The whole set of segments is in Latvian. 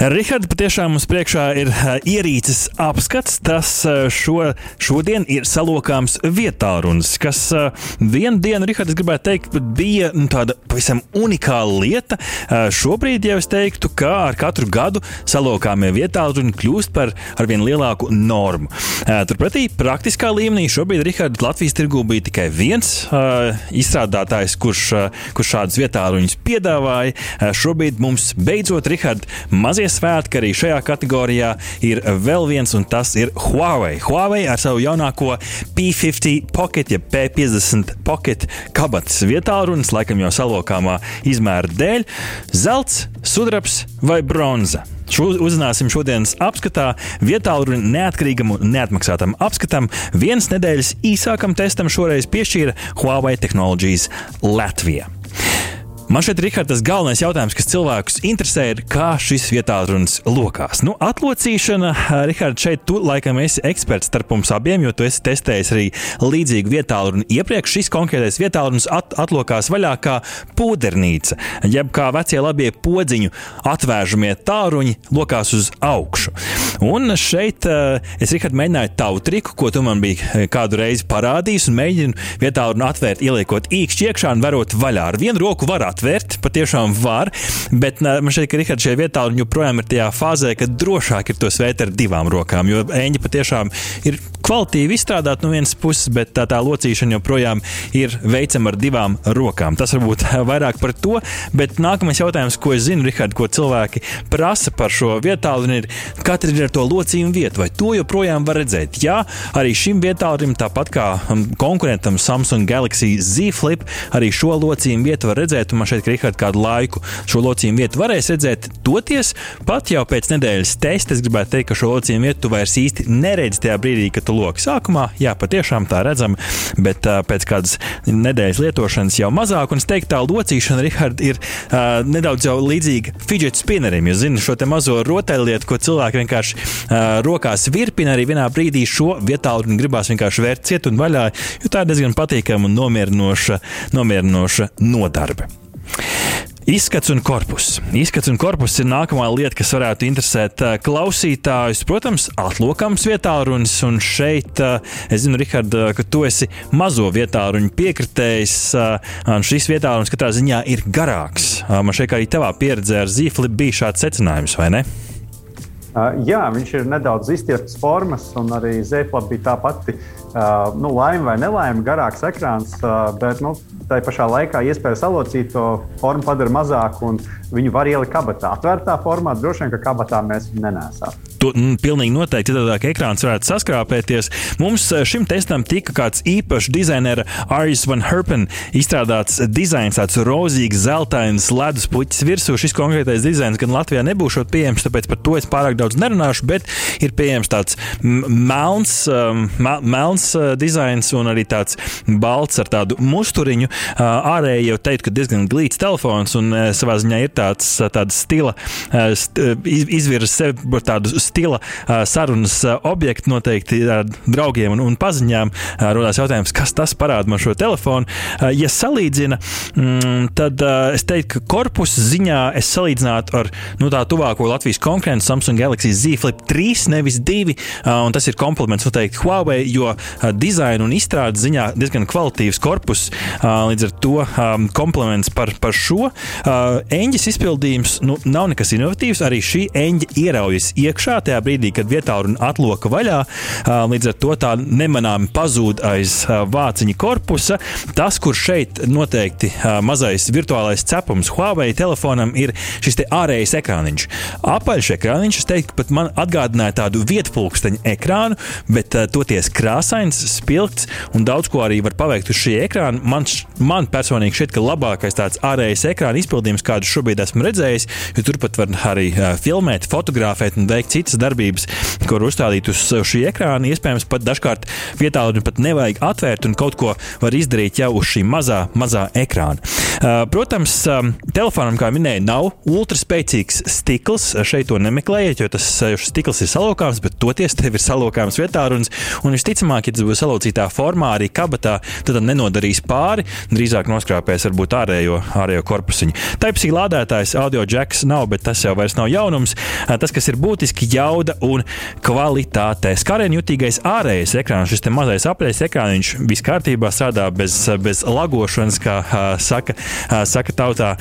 Rihards, patiešām mums priekšā ir ierīces apskats. Tas šo, šodien ir salokāms vietārunis, kas vienu dienu, Rihards, gribētu teikt, bija nu, tāda pavisam unikāla lieta. Šobrīd jau es teiktu, ka ar katru gadu salokāmie vietālruni kļūst par arvien lielāku normu. Turpretī praktiskā līmenī šobrīd Rihards Latvijas tirgū bija tikai viens izstrādātājs, kurš, kurš šādus vietāluņus piedāvāja. Šobrīd mums beidzot, Rihards, mazie svētki arī šajā kategorijā ir vēl viens, un tas ir Huawei. Huawei ar savu jaunāko P50 Pocket, ja P50 Pocket kabatas vietā runas, laikam jau salokāmā izmēra dēļ - zelts, sudrabs vai bronza. Šo uzzināsim šodienas apskatā. Vietālu neatkarīgam un neatmaksātam apskatam vienas nedēļas īsākam testam šoreiz piešķīra Huawei Technologies Latvija. Man šeit, Rihards, tas galvenais jautājums, kas cilvēkus interesē, ir, kā šis vietālunis lokās. Nu, atlocīšana, Rihards, šeit tu laikam esi eksperts starp mums abiem, jo tu esi testējis arī līdzīgu vietāluni iepriekš. Šis konkrētais vietālunis at atlokās vaļā kā pūdernīca, jeb kā vecie labie podziņu atvēršamie tāruņi lokās uz augšu. Un šeit es, Rihards, mēģināju tavu triku, ko tu man biji kādu reizi parādījis, un mēģinu vietāluni atvērt, ieliekot īkšķi iekšā un varot vaļā. Ar vienu roku var atvērt, patiešām var, bet man šķiet, ka Rihards šajā vietā joprojām ir tajā fāzē, ka drošāk ir to svērt ar divām rokām, jo eņģi patiešām ir kvalitīvi izstrādāti no vienas puses, bet tā, tā locīšana joprojām ir veicama ar divām rokām. Tas varbūt vairāk par to, bet nākamais jautājums, ko es zinu, Rihard, ko cilvēki prasa par šo vietālu, ir, tad ir ar to locījumu vietu, vai to joprojām var redzēt. Jā, arī šim vietālim, tāpat kā konkurentam Samsung Galaxy Z Flip, arī šo locījumu vietu var redzēt, un man šeit, Rihard, kādu laiku šo locījumu vietu varēs redzēt. Toties pat jau pēc nedēļas testa es gribētu teikt, ka šo locījumu vietu vairs īsti neredz tajā brīdī, kad tu loki. Sākumā, jā, patiešām tā redzam, bet uh, pēc kādas nedēļas lietošanas jau mazāk. Un es teiktu, tā locīšana, Rihard, ir uh, nedaudz līdzīga fidget spinnerim. Jūs zināt, šo mazo rotaļlietu, ko cilvēki vienkārši uh, rokās virpina, arī vienā brīdī šo vietā un gribās vienkārši vērt ciet un vaļā, jo tā ir diezgan patīkama un nomierinoša, nomierinoša nodarbe. Izskats un korpus. Izskats un korpus ir nākamā lieta, kas varētu interesēt uh, klausītājus. Protams, atlokams vietā runas, un šeit uh, es zinu, Rihard, uh, ka tu esi mazo vietā runu piekritējis, šis vietā runas katrā ziņā ir garāks. Man šeit arī tavā pieredzē ar Zīflipu bija šāds secinājums, vai ne? Uh, jā, viņš ir nedaudz izstiepts formas, un arī Zīflapa bija tā pati uh, nu, laime vai nelaime, garāks ekrāns. Uh, bet nu, tā pašā laikā iespēja salocīt to formu padara mazāku, un viņu var ielikt kabatā. Atvērtā formā droši vien, ka kabatā mēs viņu nenēsām. To mm, pilnīgi noteikti citādāk ekrāns varētu saskrāpēties. Mums eh, šim testam tika kāds īpašs dizainera Aris Van Herpen izstrādāts dizains, tāds rozīgs, zeltains ledus puķis virsū. Šis konkrētais dizains gan Latvijā nebūs pieejams, tāpēc par to es pārāk daudz nerunāšu, bet ir pieejams tāds melns, um, melns uh, dizains un arī tāds balts ar tādu musturiņu. Uh, ārēji jau teikt, ka diezgan glīts telefons un uh, savā ziņā ir tāds, tāds stila, st, izvirs sevi par tādu stila sarunas objekti noteikti ar draugiem un, un paziņām. Rodās jautājums, kas tas parāda man šo telefonu. Ja salīdzina, mm, tad es teiktu, ka korpusa ziņā es salīdzinātu ar nu, tā tuvāko Latvijas konkurentu Samsung Galaxy Z Flip 3, nevis 2. Un tas ir kompliments noteikti Huawei, jo dizaina un izstrādes ziņā diezgan kvalitīvs korpus. Līdz ar to kompliments par, par šo. Eņģis izpildījums nu, nav nekas inovatīvs. Arī šī eņģa ieraujas iekšā tajā brīdī, kad vietā un atloka vaļā. Līdz ar to tā nemanāmi pazūd aiz vāciņa korpusa. Tas, kur šeit noteikti mazais virtuālais cepums Huawei telefonam, ir šis ārējais ekrāniņš. Apaļš ekrāniņš, es teiktu, pat man atgādināja tādu vietpulksteņa ekrānu, bet toties krāsains, spilgts un daudz ko arī var paveikt uz šī ekrāna. Man, man personīgi šķiet, ka labākais tāds ārējais ekrāna izpildījums, kādu šobrīd esmu redzējis, jo turpat var arī filmēt, fotografēt un veikt citas citas darbības, kur uzstādīt uz šī ekrāna. Iespējams, pat dažkārt vietā pat nevajag atvērt un kaut ko var izdarīt jau uz šī mazā, mazā ekrāna. Protams, telefonam, kā minēju, nav ultraspēcīgs stikls. Šeit to nemeklējiet, jo tas stikls ir salokāms, bet toties tev ir salokāms vietā. Un, un visticamāk, ja tas būs salocītā formā, arī kabatā, tad nenodarīs pāri. Drīzāk noskrāpēs varbūt ārējo, ārējo korpusiņu. Taipsī lādētājs audio jacks nav, bet tas jau vairs nav jaunums. Tas, kas ir būtiski, jauda un kvalitāte. Skarēni jutīgais ārējais ekrāns, šis mazais apējas ekrāns, viss kārtībā strādā bez, bez lagošanas, kā saka, saka tautā.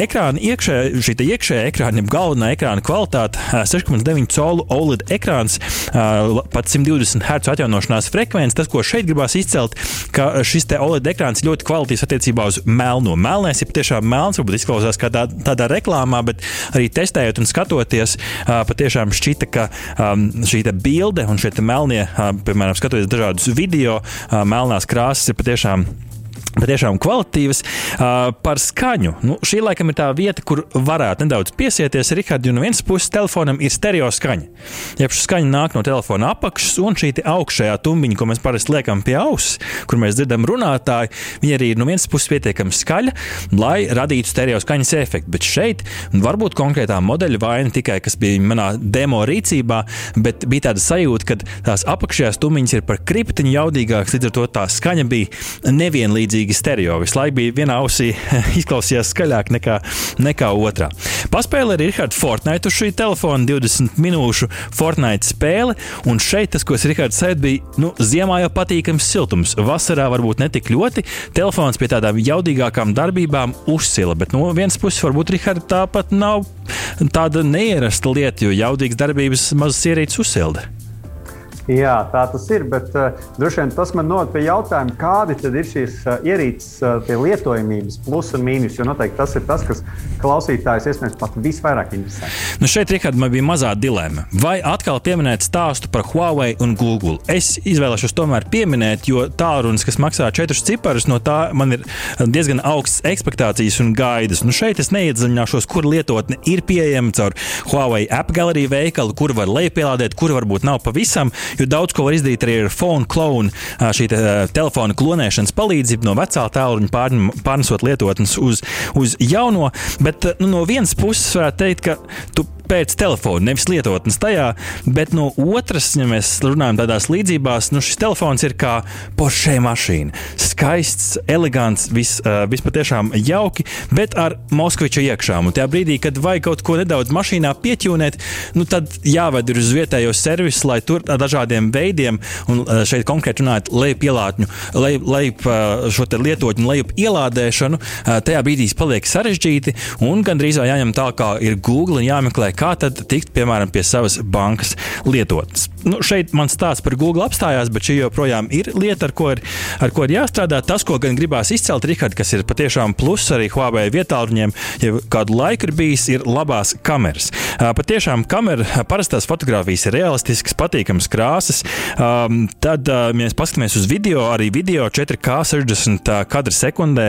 Ekrāna iekšē, šī iekšējā ekrāna, galvenā ekrāna kvalitāte - 6,9 colu OLED ekrāns, pat 120 Hz atjaunošanās frekvence. Tas, ko šeit gribās izcelt, ka šis OLED ekrāns ļoti kvalitīvs attiecībā uz melno. Melnēs ir patiešām melns, varbūt izklausās kā tā, tādā reklāmā, bet arī testējot un skatoties, patiešām šķita, ka šī bilde un šie melnie, piemēram, skatoties dažādus video, melnās krāsas ir patiešām patiešām kvalitīvas. Uh, par skaņu. Nu, šī laikam ir tā vieta, kur varētu nedaudz piesieties. Rihards, no vienas puses telefonam ir stereo skaņa. Ja šī skaņa nāk no telefona apakšas, un šī augšējā tumbiņa, ko mēs parasti liekam pie auss, kur mēs dzirdam runātāju, viņa arī ir no vienas puses pietiekami skaļa, lai radītu stereo skaņas efektu. Bet šeit varbūt konkrētā modeļa vaina tikai, kas bija manā demo rīcībā, bet bija tāda sajūta, ka tās apakšējās tumbiņas ir par kriptiņu jaudīgākas, līdz ar to tā skaņa bija nevienlīdzīga milzīgi stereo. Visu laiku bija vienā ausī izklausījās skaļāk nekā, nekā otrā. Paspēlē arī Rihards Fortnite uz šī telefona 20 minūšu Fortnite spēle. Un šeit tas, ko es Rihards sēdu, bija nu, ziemā jau patīkams siltums. Vasarā varbūt ne tik ļoti. Telefons pie tādām jaudīgākām darbībām uzsila. Bet no vienas puses varbūt Rihards tāpat nav tāda neierasta lieta, jo jaudīgas darbības mazas ierīces uzsilda. Jā, tā tas ir. Bet uh, droši vien tas man noved pie jautājuma, kādi tad ir šīs uh, ierīces uh, lietojamības plus un mīnus. Jo noteikti tas ir tas, kas klausītājs iespējams pat visvairāk interesē. Nu šeit, Rihard, man bija mazā dilemma. Vai atkal pieminēt stāstu par Huawei un Google? Es izvēlēšos tomēr pieminēt, jo tālrunis, kas maksā četrus ciparus, no tā man ir diezgan augsts expectācijas un gaidas. Nu šeit es neiedziļināšos, kur lietotne ir pieejama caur Huawei app galeriju veikalu, kur var lejupielādēt, kur varbūt nav pavisam jo daudz ko var izdarīt arī ar phone clone, šī te, telefona klonēšanas palīdzību no vecā tālruņa pārnesot lietotnes uz, uz jauno. Bet nu, no vienas puses varētu teikt, ka tu pēc telefona, nevis lietotnes tajā. Bet no otras, ja mēs runājam tādās līdzībās, nu šis telefons ir kā Porsche mašīna. Skaists, elegants, vis, vispatiešām jauki, bet ar Moskviča iekšām. Un tajā brīdī, kad vajag kaut ko nedaudz mašīnā pieķūnēt, nu tad jāved uz vietējo servisu, lai tur dažādiem veidiem, un šeit konkrēti runājot, lejup ielādņu, lejup, lejup šo lietotņu, lejup ielādēšanu, tajā brīdī paliek sarežģīti un gandrīz jāņem tā, kā ir Google un jāmeklē, kā tad tikt, piemēram, pie savas bankas lietotnes. Nu, šeit man stāsts par Google apstājās, bet šī joprojām ir lieta, ar ko ir, ar ko ir jāstrādā. Tas, ko gan gribās izcelt, Rihard, kas ir patiešām pluss arī Huawei vietāluņiem, ja kādu laiku ir bijis, ir labās kameras. Patiešām kamera, parastās fotogrāfijas ir realistiskas, patīkamas krāsas. Tad, ja mēs paskatāmies uz video, arī video 4K 60 kadru sekundē,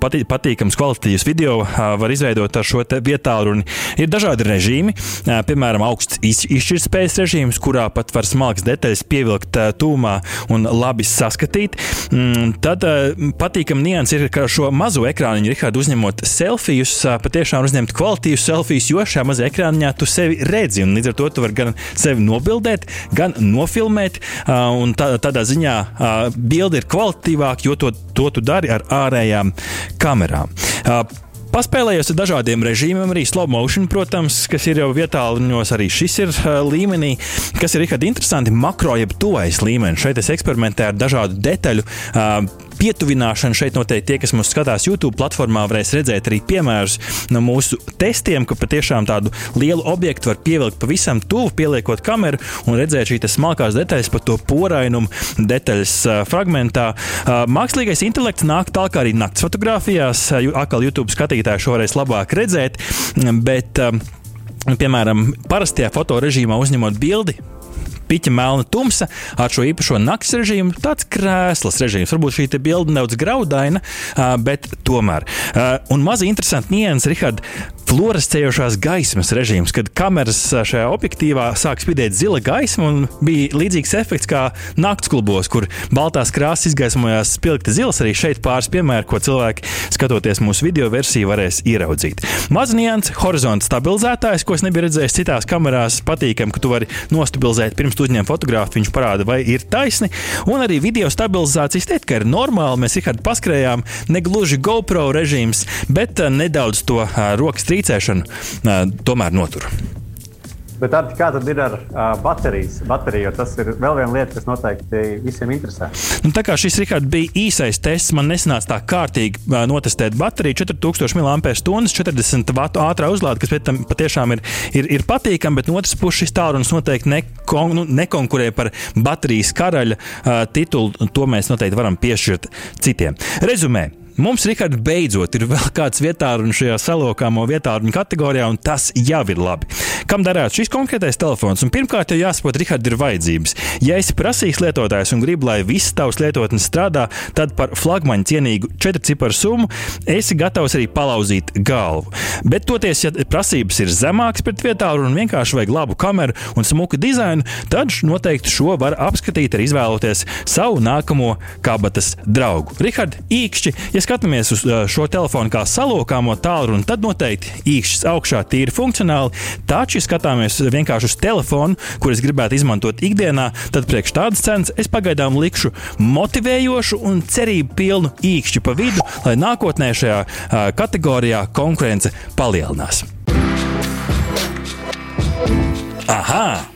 patīkams kvalitātes video var izveidot ar šo vietālu. Ir dažādi režīmi, piemēram, augsts izšķirtspējas režīms, kurā pat var smalkas detaļas pievilkt tūmā un labi saskatīt. Mm, tad patīkami nianses ir, ka šo mazo ekrāniņu, Rihards, uzņemot selfijus, patiešām uzņemt kvalitīvus selfijus, jo šajā mazā ekrāniņā tu sevi redzi. Līdz ar to tu vari gan sevi nobildēt, gan nofilmēt. Un tā, tādā ziņā bilde ir kvalitīvāka, jo to, to tu dari ar ārējām kamerām. Paspēlējos ar dažādiem režīmiem, arī slow motion, protams, kas ir jau vietā, arī šis ir uh, līmenī, kas ir arī interesanti. Makro jeb tuvais līmenis. Šeit es eksperimentēju ar dažādu detaļu. Uh, pietuvināšana šeit noteikti tie, kas mūs skatās YouTube platformā, varēs redzēt arī piemērus no mūsu testiem, ka patiešām tādu lielu objektu var pievilkt pavisam tuvu, pieliekot kameru un redzēt šīs smalkās detaļas par to porainumu detaļas fragmentā. Mākslīgais intelekts nāk tālāk arī naktas fotografijās. Atkal YouTube skatītāji šo varēs labāk redzēt, bet, piemēram, parastajā fotorežīmā uzņemot bildi piķa melna tumsa ar šo īpašo nakts režīmu. Tāds krēsls režīms. Varbūt šī bilde nedaudz graudaina, bet tomēr. Un mazi interesanti nianses, Rihard. Fluorescējošās gaismas režīms, kad kameras šajā objektīvā sāk spīdēt zila gaisma un bija līdzīgs efekts kā naktas klubos, kur baltās krāsas izgaismojās spilgti zils. Arī šeit pāris piemēri, ko cilvēki skatoties mūsu video versiju varēs ieraudzīt. Maznians, horizonta stabilizētājs, ko es nebiju redzējis citās kamerās, patīkami, ka tu vari nostabilizēt pirms uzņem fotogrāfiju, viņš parāda, vai ir taisni. Un arī video stabilizācijas teikt, ka ir normāli. Mēs Rihardu paskrējām, ne gluži GoPro režīms, bet nedaudz to rokas trīcēšanu tomēr notur. Bet ar, kā tad ir ar uh, baterijas? Bateriju, tas ir vēl viena lieta, kas noteikti visiem interesē. Nu, tā kā šis Rikārds, bija īsais tests, man nesanāca tā kārtīgi uh, notestēt bateriju. 4000 mAh, 40 vatu ātrā uzlāde, kas tam patiešām ir, ir, ir patīkami, bet no otras puses šis tālrunis noteikti nekon, nu, nekonkurē par baterijas karaļa uh, titulu. To mēs noteikti varam piešķirt citiem. Rezumē. Mums, Rikārd, beidzot ir vēl kāds vietārunis šajā salokāmo vietāruņu kategorijā, un tas jau ir labi. Kam derētu šis konkrētais telefons? Un pirmkārt, jau jāsaprot, Rikārd, ir vajadzības. Ja esi prasīgs lietotājs un gribi, lai viss tavs lietotnes strādā, tad par flagmaņu cienīgu četru ciparu summu esi gatavs arī palauzīt galvu. Bet, toties, ja prasības ir zemākas pret vietālu un vienkārši vajag labu kameru un smuku dizainu, tad noteikti šo var apskatīt arī izvēloties savu nākamo kabatas draugu. Rikārd, īkšķi, ja skatāmies uz šo telefonu kā salokāmo tālruni, tad noteikti īkšķis augšā tīri funkcionāli. Taču, ja skatāmies vienkārši uz telefonu, kurus gribētu izmantot ikdienā, tad priekš tādas cenas es pagaidām likšu motivējošu un cerību pilnu īkšķi pa vidu, lai nākotnē šajā kategorijā konkurence palielinās. Aha!